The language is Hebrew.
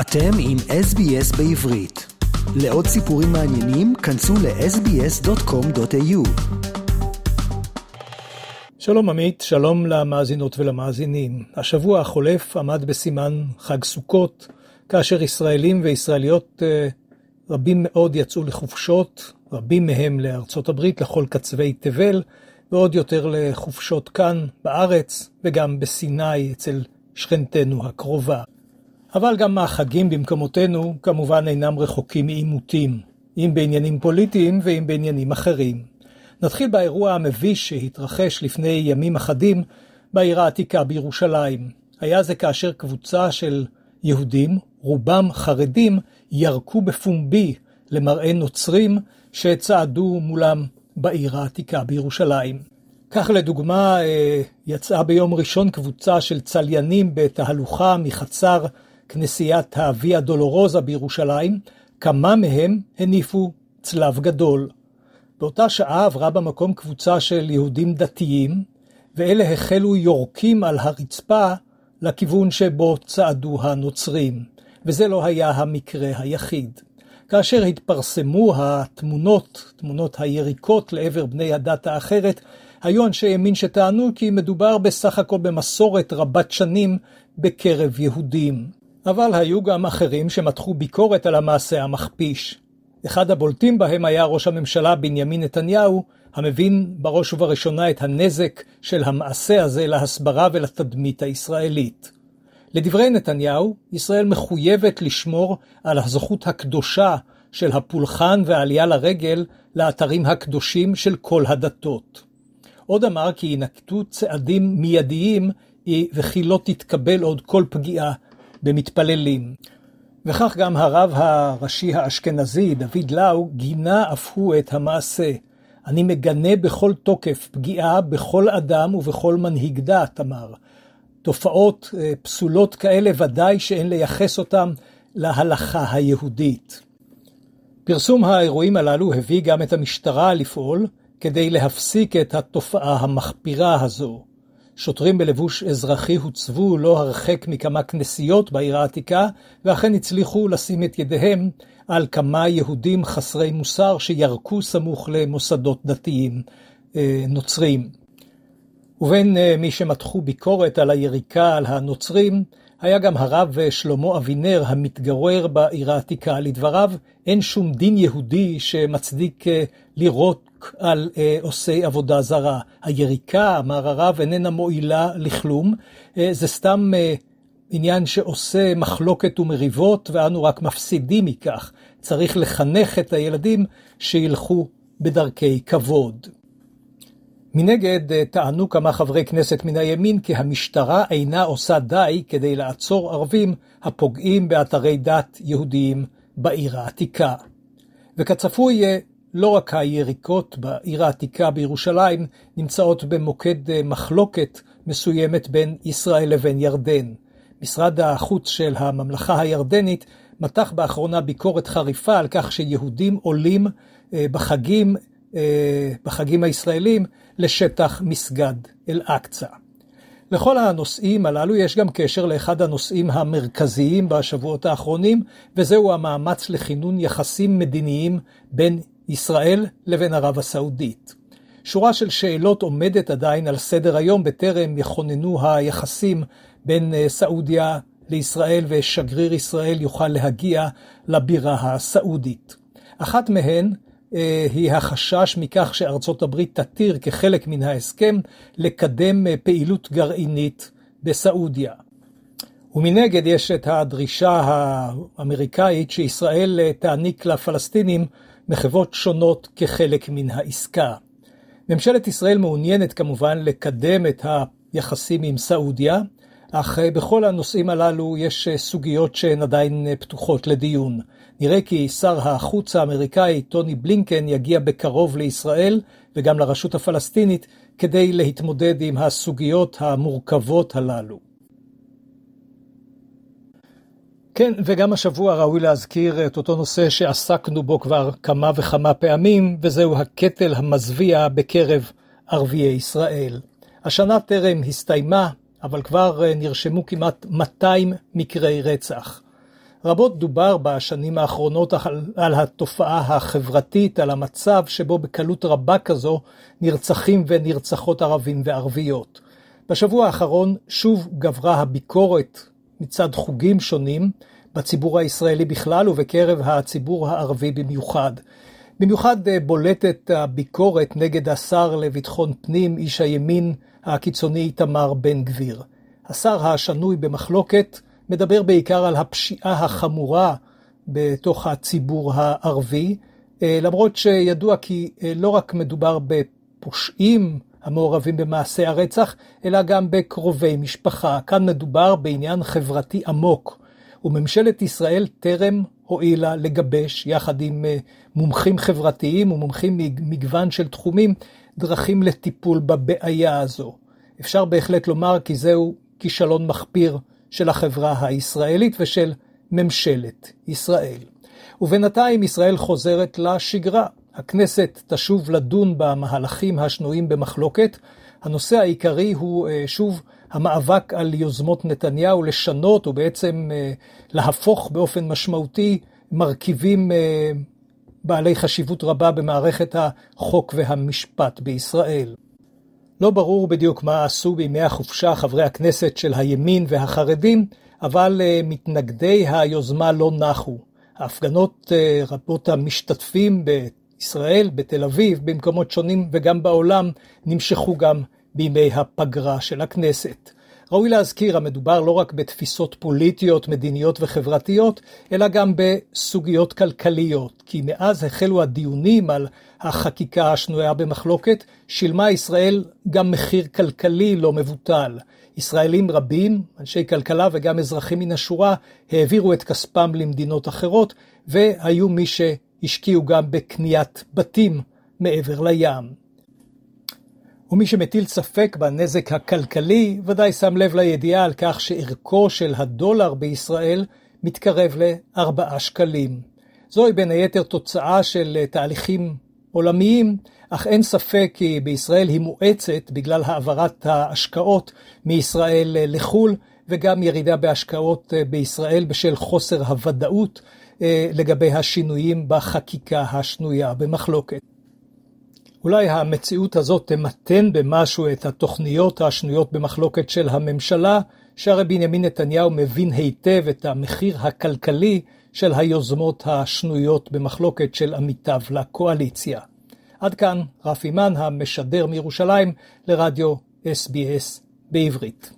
אתם עם SBS בעברית. לעוד סיפורים מעניינים, כנסו ל-sbs.com.au. שלום עמית, שלום למאזינות ולמאזינים. השבוע החולף עמד בסימן חג סוכות, כאשר ישראלים וישראליות אה, רבים מאוד יצאו לחופשות, רבים מהם לארצות הברית, לכל קצווי תבל, ועוד יותר לחופשות כאן בארץ וגם בסיני אצל שכנתנו הקרובה. אבל גם החגים במקומותינו כמובן אינם רחוקים מעימותים, אם בעניינים פוליטיים ואם בעניינים אחרים. נתחיל באירוע המביש שהתרחש לפני ימים אחדים בעיר העתיקה בירושלים. היה זה כאשר קבוצה של יהודים, רובם חרדים, ירקו בפומבי למראה נוצרים שצעדו מולם בעיר העתיקה בירושלים. כך לדוגמה, אה, יצאה ביום ראשון קבוצה של צליינים בתהלוכה מחצר כנסיית האביה דולורוזה בירושלים, כמה מהם הניפו צלב גדול. באותה שעה עברה במקום קבוצה של יהודים דתיים, ואלה החלו יורקים על הרצפה לכיוון שבו צעדו הנוצרים, וזה לא היה המקרה היחיד. כאשר התפרסמו התמונות, תמונות היריקות לעבר בני הדת האחרת, היו אנשי ימין שטענו כי מדובר בסך הכל במסורת רבת שנים בקרב יהודים. אבל היו גם אחרים שמתחו ביקורת על המעשה המכפיש. אחד הבולטים בהם היה ראש הממשלה בנימין נתניהו, המבין בראש ובראשונה את הנזק של המעשה הזה להסברה ולתדמית הישראלית. לדברי נתניהו, ישראל מחויבת לשמור על הזכות הקדושה של הפולחן והעלייה לרגל לאתרים הקדושים של כל הדתות. עוד אמר כי יינקטו צעדים מיידיים וכי לא תתקבל עוד כל פגיעה במתפללים. וכך גם הרב הראשי האשכנזי, דוד לאו, גינה אף הוא את המעשה. אני מגנה בכל תוקף פגיעה בכל אדם ובכל מנהיג דת, אמר. תופעות אה, פסולות כאלה ודאי שאין לייחס אותן להלכה היהודית. פרסום האירועים הללו הביא גם את המשטרה לפעול כדי להפסיק את התופעה המחפירה הזו. שוטרים בלבוש אזרחי הוצבו לא הרחק מכמה כנסיות בעיר העתיקה, ואכן הצליחו לשים את ידיהם על כמה יהודים חסרי מוסר שירקו סמוך למוסדות דתיים אה, נוצרים. ובין אה, מי שמתחו ביקורת על היריקה על הנוצרים, היה גם הרב שלמה אבינר המתגורר בעיר העתיקה. לדבריו, אין שום דין יהודי שמצדיק אה, לירות על אה, עושי עבודה זרה. היריקה, אמר הרב, איננה מועילה לכלום, אה, זה סתם אה, עניין שעושה מחלוקת ומריבות, ואנו רק מפסידים מכך. צריך לחנך את הילדים שילכו בדרכי כבוד. מנגד, אה, טענו כמה חברי כנסת מן הימין כי המשטרה אינה עושה די כדי לעצור ערבים הפוגעים באתרי דת יהודיים בעיר העתיקה. וכצפוי, לא רק היריקות בעיר העתיקה בירושלים נמצאות במוקד אה, מחלוקת מסוימת בין ישראל לבין ירדן. משרד החוץ של הממלכה הירדנית מתח באחרונה ביקורת חריפה על כך שיהודים עולים אה, בחגים, אה, בחגים הישראלים לשטח מסגד אל-אקצא. לכל הנושאים הללו יש גם קשר לאחד הנושאים המרכזיים בשבועות האחרונים, וזהו המאמץ לכינון יחסים מדיניים בין ישראל לבין ערב הסעודית. שורה של שאלות עומדת עדיין על סדר היום בטרם יכוננו היחסים בין אה, סעודיה לישראל ושגריר ישראל יוכל להגיע לבירה הסעודית. אחת מהן אה, היא החשש מכך שארצות הברית תתיר כחלק מן ההסכם לקדם אה, פעילות גרעינית בסעודיה. ומנגד יש את הדרישה האמריקאית שישראל תעניק לפלסטינים מחוות שונות כחלק מן העסקה. ממשלת ישראל מעוניינת כמובן לקדם את היחסים עם סעודיה, אך בכל הנושאים הללו יש סוגיות שהן עדיין פתוחות לדיון. נראה כי שר החוץ האמריקאי טוני בלינקן יגיע בקרוב לישראל וגם לרשות הפלסטינית כדי להתמודד עם הסוגיות המורכבות הללו. כן, וגם השבוע ראוי להזכיר את אותו נושא שעסקנו בו כבר כמה וכמה פעמים, וזהו הקטל המזוויע בקרב ערביי ישראל. השנה טרם הסתיימה, אבל כבר נרשמו כמעט 200 מקרי רצח. רבות דובר בשנים האחרונות על, על התופעה החברתית, על המצב שבו בקלות רבה כזו נרצחים ונרצחות ערבים וערביות. בשבוע האחרון שוב גברה הביקורת מצד חוגים שונים בציבור הישראלי בכלל ובקרב הציבור הערבי במיוחד. במיוחד אה, בולטת הביקורת נגד השר לביטחון פנים, איש הימין הקיצוני איתמר בן גביר. השר השנוי במחלוקת מדבר בעיקר על הפשיעה החמורה בתוך הציבור הערבי, אה, למרות שידוע כי אה, לא רק מדובר בפושעים המעורבים במעשי הרצח, אלא גם בקרובי משפחה. כאן מדובר בעניין חברתי עמוק, וממשלת ישראל טרם הואילה לגבש, יחד עם אה, מומחים חברתיים ומומחים ממגוון של תחומים, דרכים לטיפול בבעיה הזו. אפשר בהחלט לומר כי זהו כישלון מחפיר של החברה הישראלית ושל ממשלת ישראל. ובינתיים ישראל חוזרת לשגרה. הכנסת תשוב לדון במהלכים השנויים במחלוקת. הנושא העיקרי הוא אה, שוב המאבק על יוזמות נתניהו לשנות ובעצם אה, להפוך באופן משמעותי מרכיבים אה, בעלי חשיבות רבה במערכת החוק והמשפט בישראל. לא ברור בדיוק מה עשו בימי החופשה חברי הכנסת של הימין והחרדים, אבל מתנגדי היוזמה לא נחו. ההפגנות רבות המשתתפים בישראל, בתל אביב, במקומות שונים וגם בעולם, נמשכו גם בימי הפגרה של הכנסת. ראוי להזכיר, המדובר לא רק בתפיסות פוליטיות, מדיניות וחברתיות, אלא גם בסוגיות כלכליות, כי מאז החלו הדיונים על החקיקה השנויה במחלוקת, שילמה ישראל גם מחיר כלכלי לא מבוטל. ישראלים רבים, אנשי כלכלה וגם אזרחים מן השורה, העבירו את כספם למדינות אחרות, והיו מי שהשקיעו גם בקניית בתים מעבר לים. ומי שמטיל ספק בנזק הכלכלי, ודאי שם לב לידיעה על כך שערכו של הדולר בישראל מתקרב ל-4 שקלים. זוהי בין היתר תוצאה של תהליכים עולמיים, אך אין ספק כי בישראל היא מואצת בגלל העברת ההשקעות מישראל לחו"ל, וגם ירידה בהשקעות בישראל בשל חוסר הוודאות לגבי השינויים בחקיקה השנויה במחלוקת. אולי המציאות הזאת תמתן במשהו את התוכניות השנויות במחלוקת של הממשלה, שהרי בנימין נתניהו מבין היטב את המחיר הכלכלי של היוזמות השנויות במחלוקת של עמיתיו לקואליציה. עד כאן רפי מן המשדר מירושלים לרדיו SBS בעברית.